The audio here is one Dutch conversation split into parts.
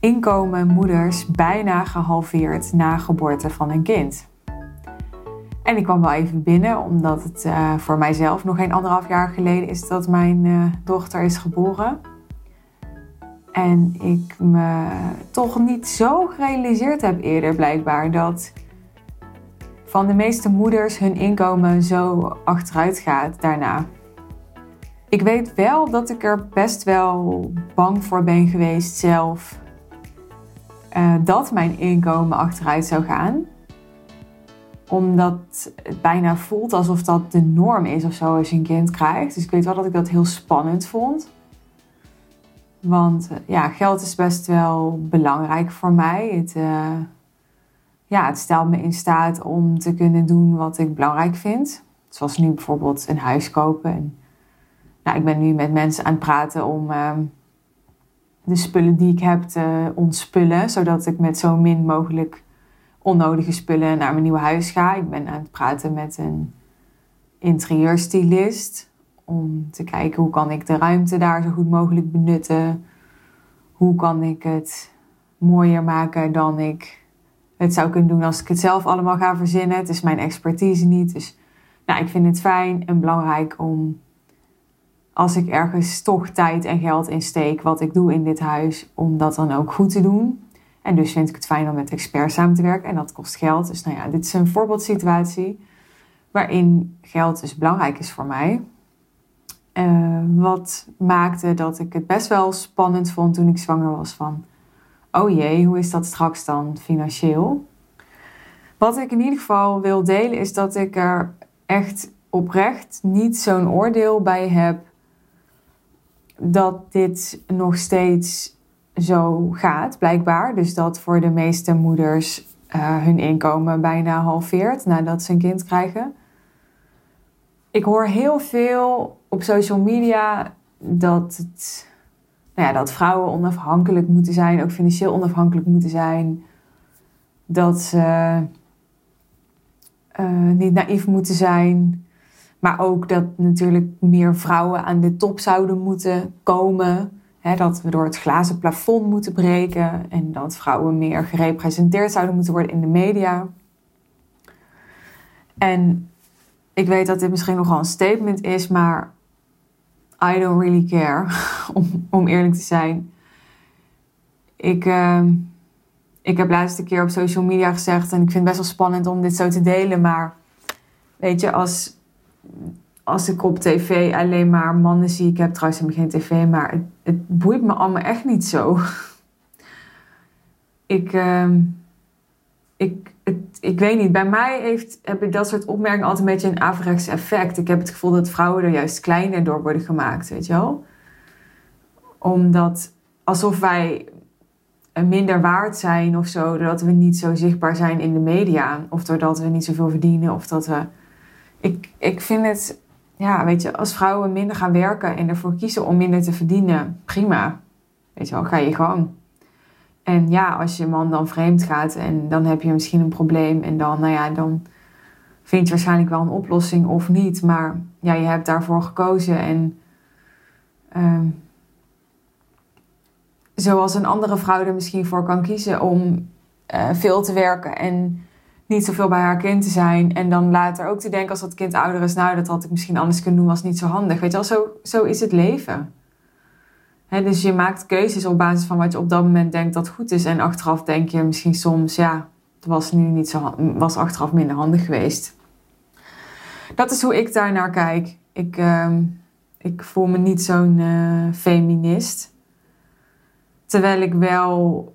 inkomen moeders bijna gehalveerd na geboorte van een kind. En ik kwam wel even binnen, omdat het uh, voor mijzelf nog geen anderhalf jaar geleden is dat mijn uh, dochter is geboren. En ik me toch niet zo gerealiseerd heb eerder blijkbaar dat van de meeste moeders hun inkomen zo achteruit gaat daarna. Ik weet wel dat ik er best wel bang voor ben geweest zelf uh, dat mijn inkomen achteruit zou gaan. Omdat het bijna voelt alsof dat de norm is of zo als je een kind krijgt. Dus ik weet wel dat ik dat heel spannend vond. Want uh, ja, geld is best wel belangrijk voor mij. Het, uh, ja, het stelt me in staat om te kunnen doen wat ik belangrijk vind. Zoals nu bijvoorbeeld een huis kopen. En, nou, ik ben nu met mensen aan het praten om ehm, de spullen die ik heb te ontspullen. Zodat ik met zo min mogelijk onnodige spullen naar mijn nieuwe huis ga. Ik ben aan het praten met een interieurstylist. Om te kijken hoe kan ik de ruimte daar zo goed mogelijk benutten. Hoe kan ik het mooier maken dan ik het zou kunnen doen als ik het zelf allemaal ga verzinnen. Het is mijn expertise niet. Dus nou, ik vind het fijn en belangrijk om als ik ergens toch tijd en geld in steek, wat ik doe in dit huis, om dat dan ook goed te doen. En dus vind ik het fijn om met experts samen te werken en dat kost geld. Dus nou ja, dit is een voorbeeldsituatie waarin geld dus belangrijk is voor mij. Uh, wat maakte dat ik het best wel spannend vond toen ik zwanger was van... Oh jee, hoe is dat straks dan financieel? Wat ik in ieder geval wil delen is dat ik er echt oprecht niet zo'n oordeel bij heb dat dit nog steeds zo gaat, blijkbaar. Dus dat voor de meeste moeders uh, hun inkomen bijna halveert nadat ze een kind krijgen. Ik hoor heel veel op social media dat, het, nou ja, dat vrouwen onafhankelijk moeten zijn, ook financieel onafhankelijk moeten zijn. Dat ze uh, niet naïef moeten zijn. Maar ook dat natuurlijk meer vrouwen aan de top zouden moeten komen. Dat we door het glazen plafond moeten breken. En dat vrouwen meer gerepresenteerd zouden moeten worden in de media. En ik weet dat dit misschien nogal een statement is, maar I don't really care, om, eerlijk te zijn. Ik, uh, ik heb laatst een keer op social media gezegd, en ik vind het best wel spannend om dit zo te delen, maar weet je, als als ik op tv alleen maar mannen zie. Ik heb trouwens helemaal geen tv, maar het, het boeit me allemaal echt niet zo. ik, uh, ik, het, ik weet niet. Bij mij heeft, heb ik dat soort opmerkingen altijd een beetje een averechts effect. Ik heb het gevoel dat vrouwen er juist kleiner door worden gemaakt, weet je wel? Omdat alsof wij minder waard zijn of zo, doordat we niet zo zichtbaar zijn in de media. Of doordat we niet zoveel verdienen, of dat we ik, ik vind het, ja, weet je, als vrouwen minder gaan werken en ervoor kiezen om minder te verdienen, prima. Weet je wel, ga je gewoon. En ja, als je man dan vreemd gaat en dan heb je misschien een probleem en dan, nou ja, dan vind je waarschijnlijk wel een oplossing of niet. Maar ja, je hebt daarvoor gekozen en uh, zoals een andere vrouw er misschien voor kan kiezen om uh, veel te werken en niet zoveel bij haar kind te zijn. En dan later ook te denken als dat kind ouder is, nou dat had ik misschien anders kunnen doen, was niet zo handig. Weet je wel, zo, zo is het leven. dus je maakt keuzes op basis van wat je op dat moment denkt dat goed is. En achteraf denk je misschien soms, ja, het was nu niet zo, was achteraf minder handig geweest. Dat is hoe ik daar naar kijk. Ik, uh, ik voel me niet zo'n uh, feminist. Terwijl ik wel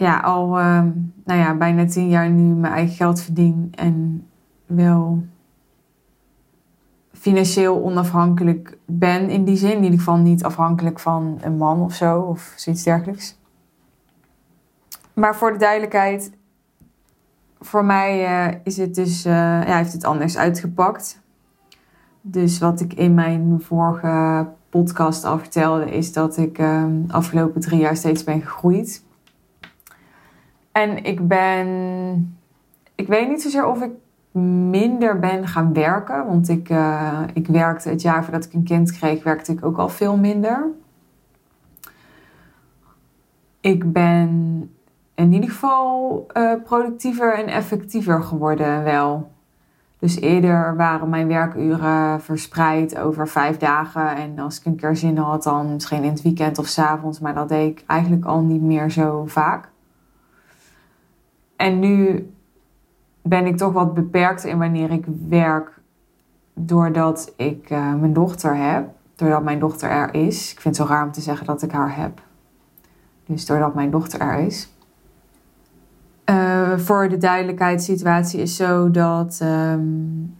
ja, al uh, nou ja, bijna tien jaar nu mijn eigen geld verdien en wel financieel onafhankelijk ben in die zin. In ieder geval niet afhankelijk van een man of zo of zoiets dergelijks. Maar voor de duidelijkheid, voor mij uh, is het dus, uh, ja, heeft het anders uitgepakt. Dus wat ik in mijn vorige podcast al vertelde, is dat ik uh, afgelopen drie jaar steeds ben gegroeid. En ik ben. Ik weet niet zozeer of ik minder ben gaan werken. Want ik, uh, ik werkte het jaar voordat ik een kind kreeg, werkte ik ook al veel minder. ik ben in ieder geval uh, productiever en effectiever geworden wel. Dus eerder waren mijn werkuren verspreid over vijf dagen. En als ik een keer zin had, dan misschien in het weekend of s avonds. Maar dat deed ik eigenlijk al niet meer zo vaak. En nu ben ik toch wat beperkt in wanneer ik werk. Doordat ik uh, mijn dochter heb. Doordat mijn dochter er is. Ik vind het zo raar om te zeggen dat ik haar heb. Dus doordat mijn dochter er is. Uh, voor de duidelijkheid, situatie is zo dat um,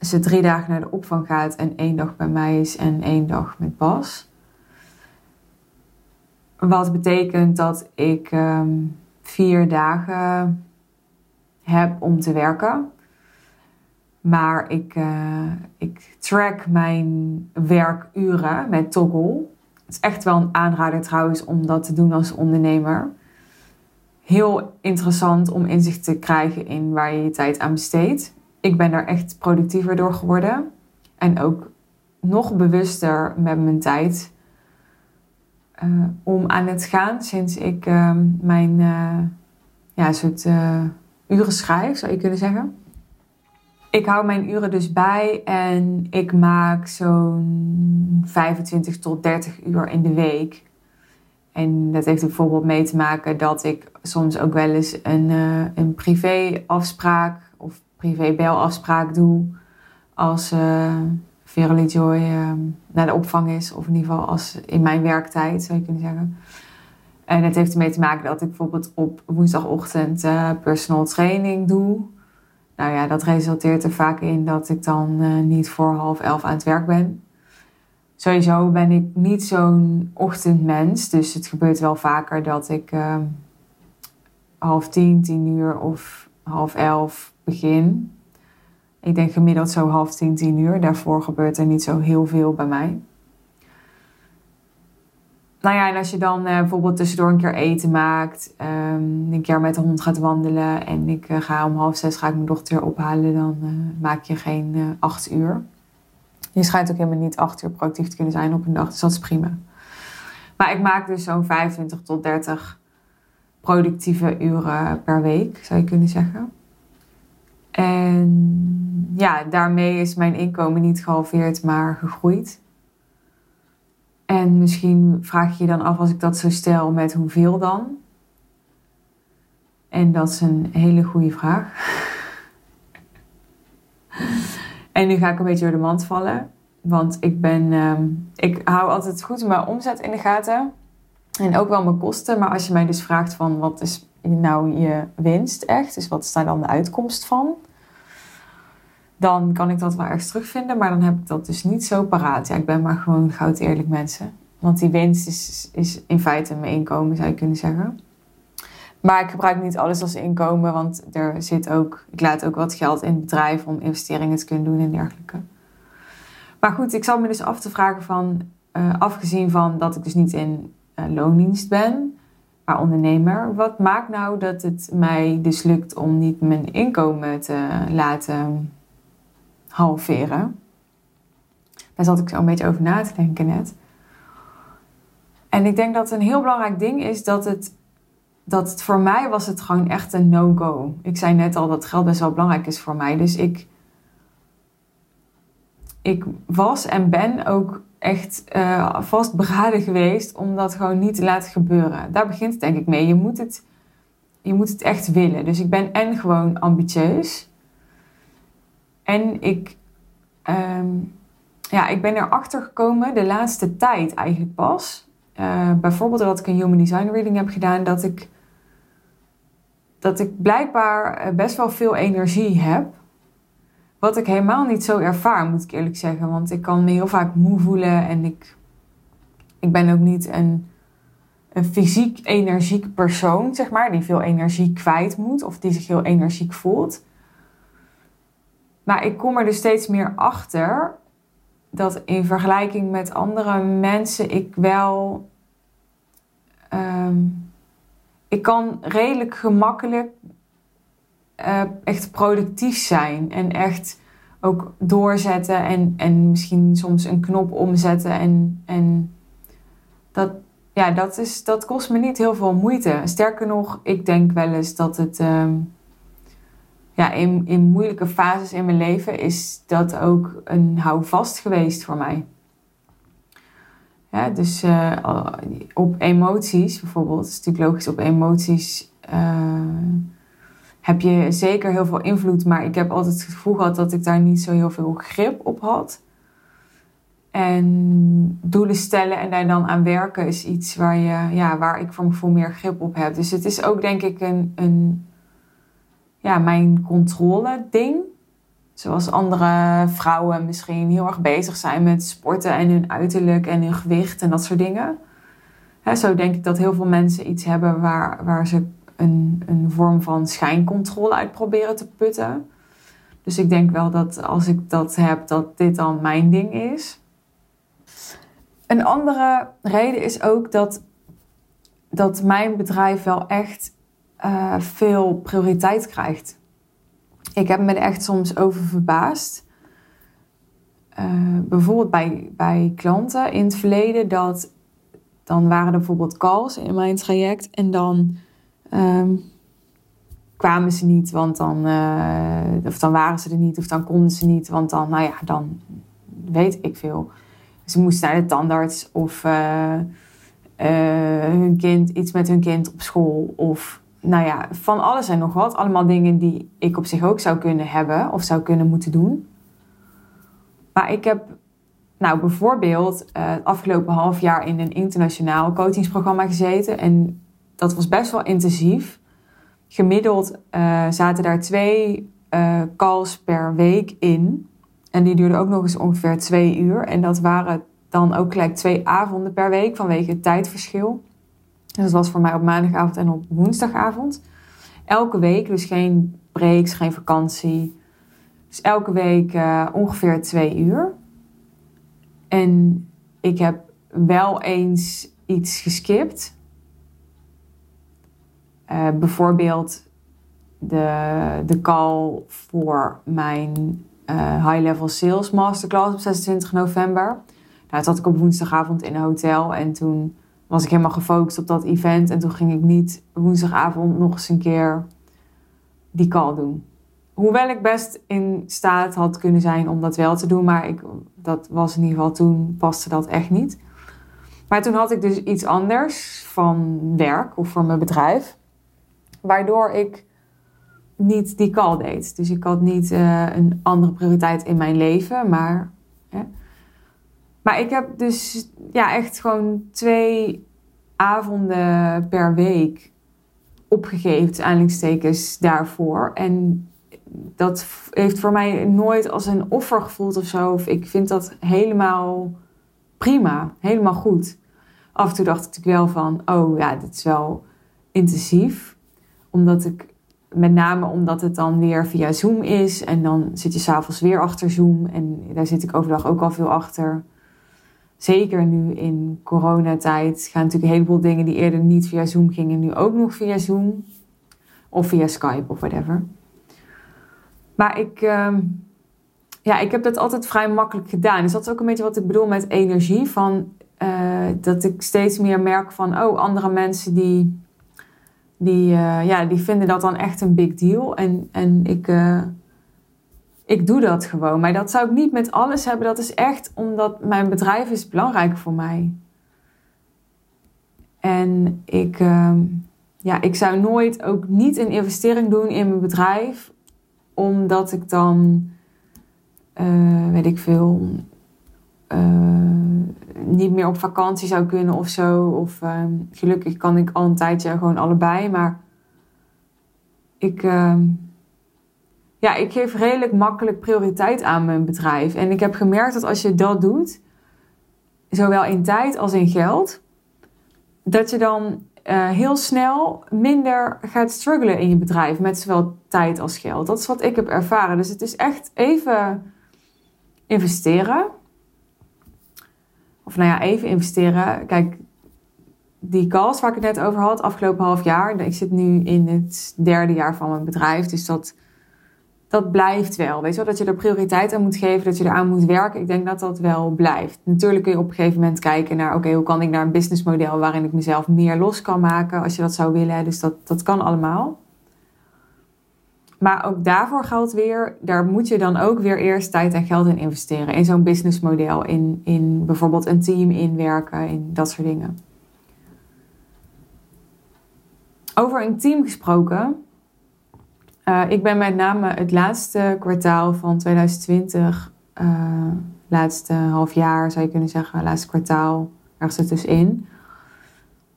ze drie dagen naar de opvang gaat en één dag bij mij is en één dag met Bas. Wat betekent dat ik um, vier dagen heb om te werken. Maar ik, uh, ik track mijn werkuren met Toggle. Het is echt wel een aanrader trouwens om dat te doen als ondernemer heel interessant om inzicht te krijgen in waar je je tijd aan besteedt. Ik ben daar echt productiever door geworden. En ook nog bewuster met mijn tijd uh, om aan het gaan sinds ik uh, mijn uh, ja, soort uren schrijf, zou je kunnen zeggen. Ik hou mijn uren dus bij en ik maak zo'n 25 tot 30 uur in de week. En dat heeft bijvoorbeeld mee te maken dat ik soms ook wel eens een, een privé-afspraak of privé-belafspraak doe als Verily Joy uh, naar de opvang is. Of in ieder geval als in mijn werktijd, zou je kunnen zeggen. En het heeft ermee te maken dat ik bijvoorbeeld op woensdagochtend uh, personal training doe. Nou ja, dat resulteert er vaak in dat ik dan niet voor half elf aan het werk ben sowieso ben ik niet zo'n ochtendmens. Dus het gebeurt wel vaker dat ik uh, half tien, tien uur of half elf begin. Ik denk gemiddeld zo half tien, tien uur. Daarvoor gebeurt er niet zo heel veel bij mij. Nou ja, en als je dan uh, bijvoorbeeld tussendoor een keer eten maakt, um, een keer met de hond gaat wandelen en ik uh, ga om half zes ga ik mijn dochter ophalen, dan uh, maak je geen acht uur. Je schijnt ook helemaal niet acht uur productief te kunnen zijn op een dag. Dus dat is prima. Maar ik maak dus zo'n 25 tot 30 productieve uren per week, zou je kunnen zeggen. En ja, daarmee is mijn inkomen niet gehalveerd, maar gegroeid. En misschien vraag je je dan af als ik dat zo stel met hoeveel dan? En dat is een hele goede vraag. En nu ga ik een beetje door de mand vallen. Want ik ben, ehm, ik hou altijd goed mijn omzet in de gaten. En ook wel mijn kosten. Maar als je mij dus vraagt van wat is nou je winst echt? Dus wat is daar dan de uitkomst van? Dan kan ik dat wel ergens terugvinden. Maar dan heb ik dat dus niet zo paraat. Ja, ik ben maar gewoon goud eerlijk mensen. Want die winst is, is in feite mijn inkomen, zou je kunnen zeggen. Maar ik gebruik niet alles als inkomen, want er zit ook, ik laat ook wat geld in het bedrijf om investeringen te kunnen doen en dergelijke. Maar goed, ik zal me dus af te vragen van, uh, afgezien van dat ik dus niet in uh, loondienst ben, maar ondernemer, wat maakt nou dat het mij dus lukt om niet mijn inkomen te laten halveren? Daar zat ik zo een beetje over na te denken net. En ik denk dat een heel belangrijk ding is dat het dat voor mij was het gewoon echt een no-go. Ik zei net al dat geld best wel belangrijk is voor mij. Dus ik, ik was en ben ook echt uh, vastberaden geweest om dat gewoon niet te laten gebeuren. Daar begint het denk ik mee. Je moet het, je moet het echt willen. Dus ik ben en gewoon ambitieus. En ik, um, ja, ik ben erachter gekomen de laatste tijd eigenlijk pas. Uh, bijvoorbeeld dat ik een Human Design Reading heb gedaan, dat ik dat ik blijkbaar eh, best wel veel energie heb. Wat ik helemaal niet zo ervaar, moet ik eerlijk zeggen. Want ik kan me heel vaak moe voelen en ik, ik ben ook niet een, een fysiek energiek persoon, zeg maar, die veel energie kwijt moet of die zich heel energiek voelt. Maar ik kom er dus steeds meer achter dat in vergelijking met andere mensen ik wel. Um, ik kan redelijk gemakkelijk uh, echt productief zijn en echt ook doorzetten en, en misschien soms een knop omzetten en, en dat, ja, dat, is, dat kost me niet heel veel moeite. Sterker nog, ik denk wel eens dat het ehm, ja, in, in moeilijke fases in mijn leven is dat ook een houvast geweest voor mij. Ja, dus uh, op emoties bijvoorbeeld, het is natuurlijk logisch, op emoties uh, heb je zeker heel veel invloed, maar ik heb altijd het gevoel gehad dat ik daar niet zo heel veel grip op had. En doelen stellen en daar dan aan werken is iets waar, je, ja, waar ik voor mijn gevoel meer grip op heb. Dus het is ook denk ik een, een ja, mijn controle ding. Zoals andere vrouwen misschien heel erg bezig zijn met sporten en hun uiterlijk en hun gewicht en dat soort dingen. zo denk ik dat heel veel mensen iets hebben waar, waar ze een, een vorm van schijncontrole uit proberen te putten. Dus ik denk wel dat als ik dat heb, dat dit dan mijn ding is. Een andere reden is ook dat, dat mijn bedrijf wel echt uh, veel prioriteit krijgt. Ik heb me er echt soms over verbaasd. Uh, bijvoorbeeld bij, bij klanten in het verleden dat dan waren er bijvoorbeeld calls in mijn traject en dan um, kwamen ze niet, want dan, uh, of dan waren ze er niet, of dan konden ze niet, want dan, nou ja, dan weet ik veel. Ze moesten naar de tandarts of hun kind, iets met hun kind op school of nou ja, van alles en nog wat. Allemaal dingen die ik op zich ook zou kunnen hebben of zou kunnen moeten doen. Maar ik heb nou bijvoorbeeld het afgelopen half jaar in een internationaal coachingsprogramma gezeten. En dat was best wel intensief. Gemiddeld uh, zaten daar twee uh, calls per week in. En die duurden ook nog eens ongeveer twee uur. En dat waren dan ook gelijk twee avonden per week vanwege het tijdverschil. Dus dat was voor mij op maandagavond en op woensdagavond. Elke week, dus geen breaks, geen vakantie. Dus elke week uh, ongeveer twee uur. En ik heb wel eens iets geskipt. Uh, bijvoorbeeld de, de call voor mijn uh, High Level Sales Masterclass op 26 november. Nou, dat had ik op woensdagavond in een hotel en toen was ik helemaal gefocust op dat event. En toen ging ik niet woensdagavond nog eens een keer die call doen. Hoewel ik best in staat had kunnen zijn om dat wel te doen. Maar ik, dat was in ieder geval toen paste dat echt niet. Maar toen had ik dus iets anders van werk of voor mijn bedrijf. Waardoor ik niet die call deed. Dus ik had niet uh, een andere prioriteit in mijn leven. Maar maar ik heb dus ja, echt gewoon twee avonden per week opgegeven, aanleidingstekens daarvoor. En dat heeft voor mij nooit als een offer gevoeld of zo. Of ik vind dat helemaal prima, helemaal goed. Af en toe dacht ik wel van, oh ja, dit is wel intensief. Omdat ik, met name omdat het dan weer via Zoom is. En dan zit je s'avonds weer achter Zoom. En daar zit ik overdag ook al veel achter zeker nu in coronatijd gaan natuurlijk een heleboel dingen die eerder niet via Zoom gingen, nu ook nog via Zoom. Of via Skype of whatever. Maar ik, uh, ja, ik heb dat altijd vrij makkelijk gedaan. Dus dat is ook een beetje wat ik bedoel met energie. Van, uh, dat ik steeds meer merk van, oh, andere mensen die, die, uh, ja, die vinden dat dan echt een big deal. En, en ik, uh, ik doe dat gewoon. Maar dat zou ik niet met alles hebben. Dat is echt omdat mijn bedrijf is belangrijk voor mij. En ik, uh, ja, ik zou nooit ook niet een investering doen in mijn bedrijf. Omdat ik dan, uh, weet ik veel, uh, niet meer op vakantie zou kunnen of zo. Of ehm, gelukkig kan ik al een tijdje gewoon allebei. Maar ik ehm, ja, ik geef redelijk makkelijk prioriteit aan mijn bedrijf. En ik heb gemerkt dat als je dat doet, zowel in tijd als in geld, dat je dan uh, heel snel minder gaat struggelen in je bedrijf met zowel tijd als geld. Dat is wat ik heb ervaren. Dus het is echt even investeren. Of nou ja, even investeren. Kijk, die calls waar ik het net over had, afgelopen half jaar. Ik zit nu in het derde jaar van mijn bedrijf. Dus dat dat blijft wel. Weet je wel, dat je er prioriteit aan moet geven, dat je eraan moet werken. Ik denk dat dat wel blijft. Natuurlijk kun je op een gegeven moment kijken naar, oké, hoe kan ik naar een businessmodel waarin ik mezelf meer los kan maken, als je dat zou willen. Dus dat, dat kan allemaal. Maar ook daarvoor geldt weer, daar moet je dan ook weer eerst tijd en geld in investeren. In zo'n businessmodel, in, in bijvoorbeeld een team inwerken, in dat soort dingen. Over een team gesproken. Uh, ik ben met name het laatste kwartaal van 2020, uh, eh, laatste half jaar zou je kunnen zeggen, laatste kwartaal, ergens ertussenin,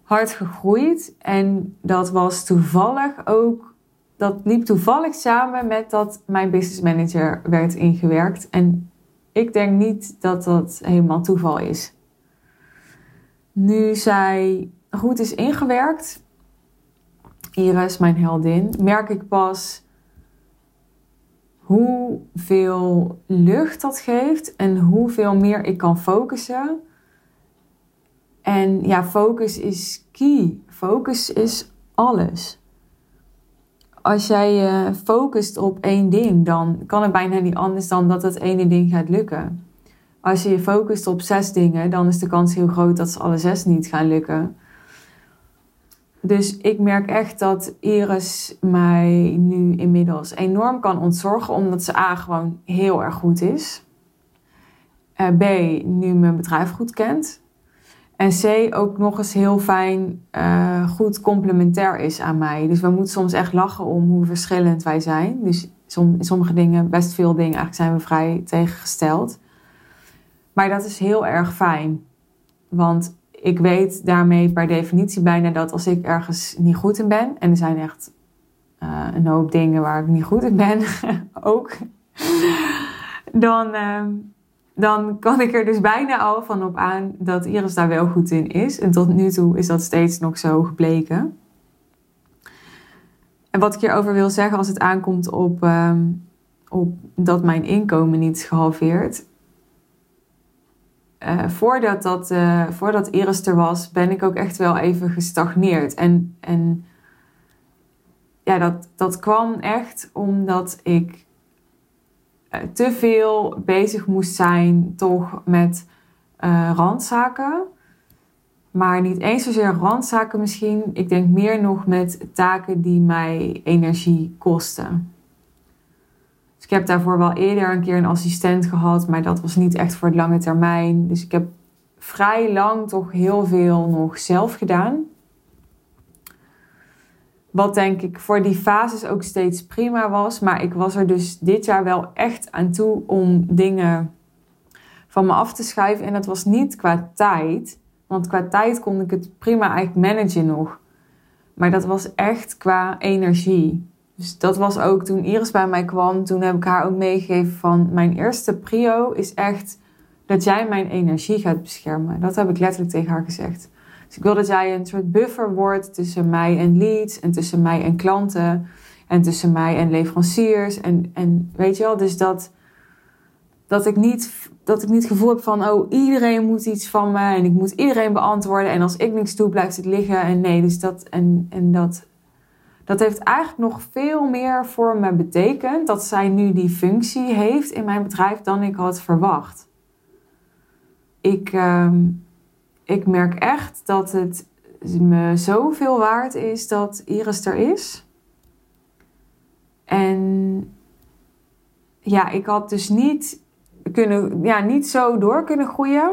hard gegroeid. En dat was toevallig ook, dat liep toevallig samen met dat mijn business manager werd ingewerkt. En ik denk niet dat dat helemaal toeval is. Nu zij goed is ingewerkt, Iris, mijn heldin, merk ik pas hoeveel lucht dat geeft en hoeveel meer ik kan focussen. En ja, focus is key. Focus is alles. Als jij je focust op één ding, dan kan het bijna niet anders dan dat het ene ding gaat lukken. Als je je focust op zes dingen, dan is de kans heel groot dat ze alle zes niet gaan lukken. Dus ik merk echt dat Iris mij nu inmiddels enorm kan ontzorgen, omdat ze A gewoon heel erg goed is. Uh, B nu mijn bedrijf goed kent. En C ook nog eens heel fijn, uh, goed complementair is aan mij. Dus we moeten soms echt lachen om hoe verschillend wij zijn. Dus in sommige dingen, best veel dingen, eigenlijk zijn we vrij tegengesteld. Maar dat is heel erg fijn. Want ik weet daarmee per definitie bijna dat als ik ergens niet goed in ben, en er zijn echt uh, een hoop dingen waar ik niet goed in ben, ook, dan, uh, dan kan ik er dus bijna al van op aan dat Iris daar wel goed in is. En tot nu toe is dat steeds nog zo gebleken. En wat ik hierover wil zeggen als het aankomt op, uh, op dat mijn inkomen niet is gehalveerd, uh, voordat, dat, uh, voordat Iris er was, ben ik ook echt wel even gestagneerd. En, en ja, dat, dat kwam echt omdat ik uh, te veel bezig moest zijn toch met randzaken. Maar niet eens zozeer randzaken misschien. Ik denk meer nog met taken die mij energie kosten. Ik heb daarvoor wel eerder een keer een assistent gehad, maar dat was niet echt voor het lange termijn. Dus ik heb vrij lang toch heel veel nog zelf gedaan. Wat denk ik voor die fases ook steeds prima was. Maar ik was er dus dit jaar wel echt aan toe om dingen van me af te schuiven. En dat was niet qua tijd. Want qua tijd kon ik het prima eigenlijk managen nog. Maar dat was echt qua energie. Dus dat was ook toen Iris bij mij kwam. Toen heb ik haar ook meegegeven van mijn eerste prio is echt dat jij mijn energie gaat beschermen. Dat heb ik letterlijk tegen haar gezegd. Dus ik wil dat jij een soort buffer wordt tussen mij en leads en tussen mij en klanten en tussen mij en leveranciers. En, en weet je wel, dus dat, dat, ik niet, dat ik niet het gevoel heb van, oh, iedereen moet iets van me en ik moet iedereen beantwoorden. En als ik niks doe, blijft het liggen. En nee, dus dat, en, en dat dat heeft eigenlijk nog veel meer voor me betekend dat zij nu die functie heeft in mijn bedrijf dan ik had verwacht. Ik, uh, ik merk echt dat het me zoveel waard is dat Iris er is. En ja, ik had dus niet, kunnen, ja, niet zo door kunnen groeien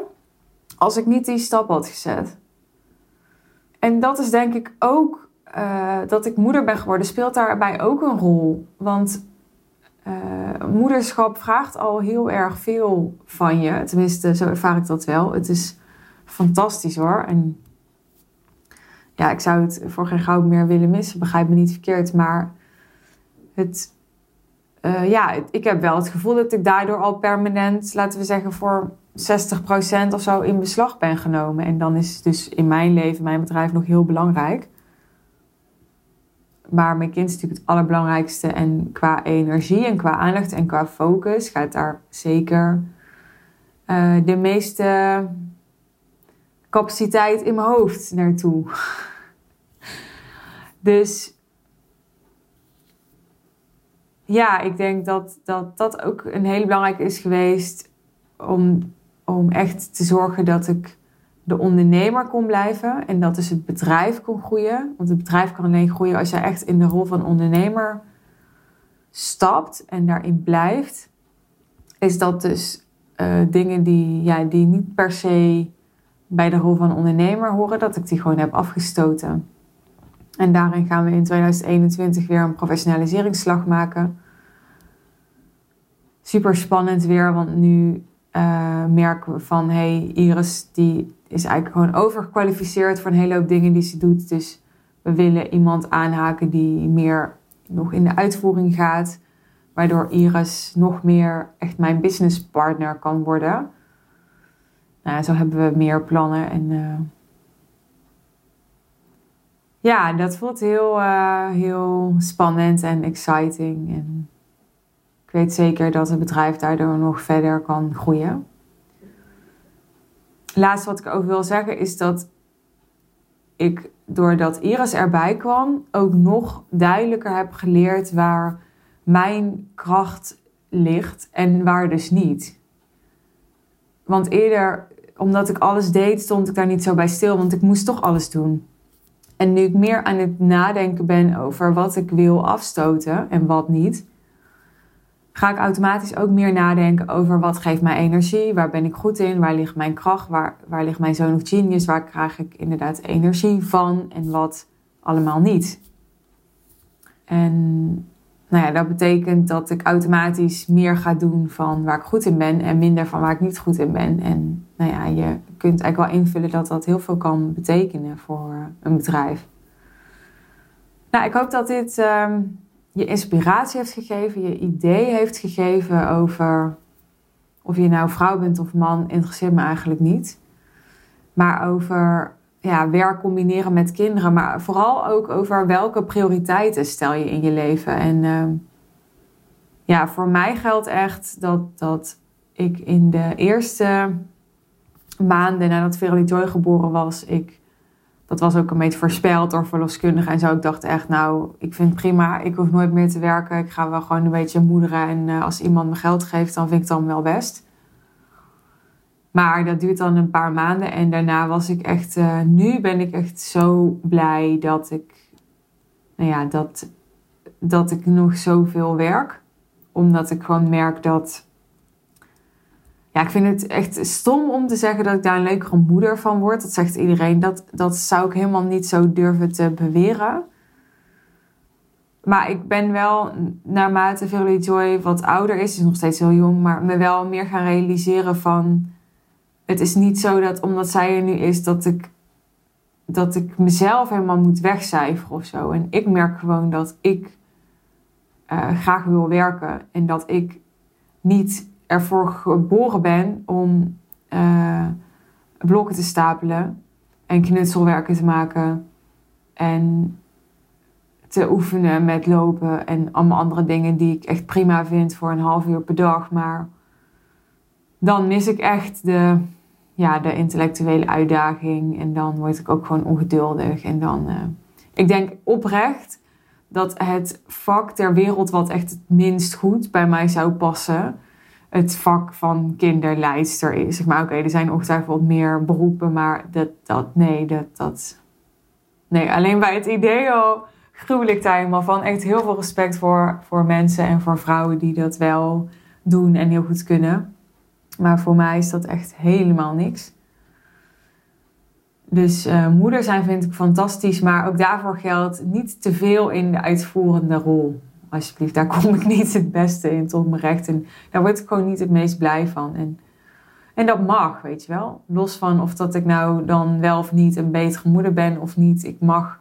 als ik niet die stap had gezet. En dat is denk ik ook uh, dat ik moeder ben geworden, speelt daarbij ook een rol. Want uh, moederschap vraagt al heel erg veel van je. Tenminste, zo ervaar ik dat wel. Het is fantastisch hoor. En ja, ik zou het voor geen goud meer willen missen. Begrijp me niet verkeerd. Maar het, uh, ja, ik heb wel het gevoel dat ik daardoor al permanent, laten we zeggen, voor 60% of zo in beslag ben genomen. En dan is het dus in mijn leven, mijn bedrijf nog heel belangrijk. Maar mijn kind is natuurlijk het allerbelangrijkste. En qua energie en qua aandacht en qua focus gaat daar zeker uh, de meeste capaciteit in mijn hoofd naartoe. dus ja, ik denk dat, dat dat ook een hele belangrijke is geweest om, om echt te zorgen dat ik de ondernemer kon blijven en dat dus het bedrijf kon groeien. Want het bedrijf kan alleen groeien als je echt in de rol van ondernemer stapt en daarin blijft. Is dat dus uh, dingen die, ja, die niet per se bij de rol van ondernemer horen, dat ik die gewoon heb afgestoten. En daarin gaan we in 2021 weer een professionaliseringsslag maken. Super spannend weer, want nu uh, merken we van hey, Iris die is eigenlijk gewoon overgekwalificeerd voor een hele hoop dingen die ze doet. Dus we willen iemand aanhaken die meer nog in de uitvoering gaat. Waardoor Iris nog meer echt mijn businesspartner kan worden. Nou, zo hebben we meer plannen. En uh, ja, dat voelt heel, uh, heel spannend en exciting. En ik weet zeker dat het bedrijf daardoor nog verder kan groeien. Laatste wat ik over wil zeggen is dat ik doordat Iris erbij kwam ook nog duidelijker heb geleerd waar mijn kracht ligt en waar dus niet. Want eerder, omdat ik alles deed, stond ik daar niet zo bij stil, want ik moest toch alles doen. En nu ik meer aan het nadenken ben over wat ik wil afstoten en wat niet, ga ik automatisch ook meer nadenken over wat geeft mij energie, waar ben ik goed in, waar ligt mijn kracht, waar, waar ligt mijn zoon of genius, waar krijg ik inderdaad energie van en wat allemaal niet. En nou ja, dat betekent dat ik automatisch meer ga doen van waar ik goed in ben en minder van waar ik niet goed in ben. En nou ja, je kunt eigenlijk wel invullen dat dat heel veel kan betekenen voor een bedrijf. Nou, ik hoop dat dit ehm, je inspiratie heeft gegeven, je idee heeft gegeven over of je nou vrouw bent of man, interesseert me eigenlijk niet. Maar over ja, werk combineren met kinderen, maar vooral ook over welke prioriteiten stel je in je leven. En ehm, ja, voor mij geldt echt dat, dat ik in de eerste maanden nadat Joy geboren was, ik, dat was ook een beetje voorspeld door verloskundigen en zo. Ik dacht echt, nou, ik vind het prima, ik hoef nooit meer te werken. Ik ga wel gewoon een beetje moederen en uh, als iemand me geld geeft, dan vind ik het dan wel best. Maar dat duurt dan een paar maanden en daarna was ik echt, uh, nu ben ik echt zo blij dat ik, nou ja, dat, dat ik nog zoveel werk. Omdat ik gewoon merk dat, ja, ik vind het echt stom om te zeggen dat ik daar een leukere moeder van word. Dat zegt iedereen. Dat, dat zou ik helemaal niet zo durven te beweren. Maar ik ben wel, naarmate Verily Joy wat ouder is, is nog steeds heel jong, maar me wel meer gaan realiseren van het is niet zo dat omdat zij er nu is, dat ik, dat ik mezelf helemaal moet wegcijferen of zo. En ik merk gewoon dat ik uh, graag wil werken en dat ik niet ervoor geboren ben om uh, blokken te stapelen en knutselwerken te maken en te oefenen met lopen en allemaal andere dingen die ik echt prima vind voor een half uur per dag. Maar dan mis ik echt de, ja, de intellectuele uitdaging. En dan word ik ook gewoon ongeduldig. En dan, uh, ik denk oprecht dat het vak ter wereld wat echt het minst goed bij mij zou passen, het vak van kinderleidster is. Zeg maar, oké, er zijn ongetwijfeld meer beroepen, maar dat, dat, nee, dat, dat, nee, alleen bij het idee al gruwelijk daar helemaal van. Echt heel veel respect voor, voor mensen en voor vrouwen die dat wel doen en heel goed kunnen. Maar voor mij is dat echt helemaal niks. Dus uh, moeder zijn vind ik fantastisch, maar ook daarvoor geldt niet te veel in de uitvoerende rol. Alsjeblieft, daar kom ik niet het beste in tot mijn recht. En daar word ik gewoon niet het meest blij van. En, en dat mag, weet je wel. Los van of dat ik nou dan wel of niet een betere moeder ben of niet. Ik mag,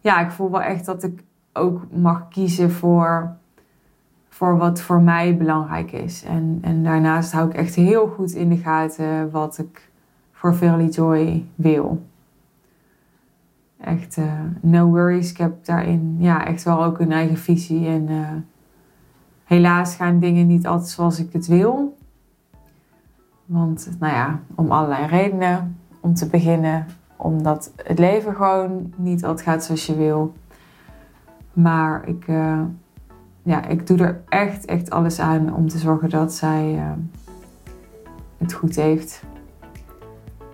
ja, ik voel wel echt dat ik ook mag kiezen voor voor wat voor mij belangrijk is. En, en daarnaast hou ik echt heel goed in de gaten wat ik voor Verily Joy wil. Echt, uh, no worries. Ik heb daarin ja, echt wel ook een eigen visie. En uh, helaas gaan dingen niet altijd zoals ik het wil. Want, nou ja, om allerlei redenen. Om te beginnen, omdat het leven gewoon niet altijd gaat zoals je wil. Maar ik, uh, ja, ik doe er echt, echt alles aan om te zorgen dat zij het goed heeft.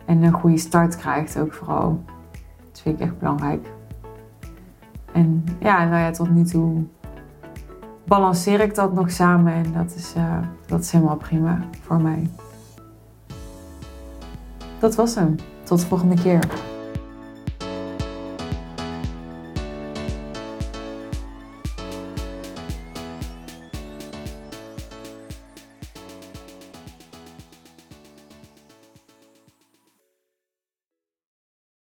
En een goede start krijgt ook vooral. Vind ik echt belangrijk. En ja, nou ja, tot nu toe balanceer ik dat nog samen en dat is, uh, dat is helemaal prima voor mij. Dat was hem. Tot de volgende keer.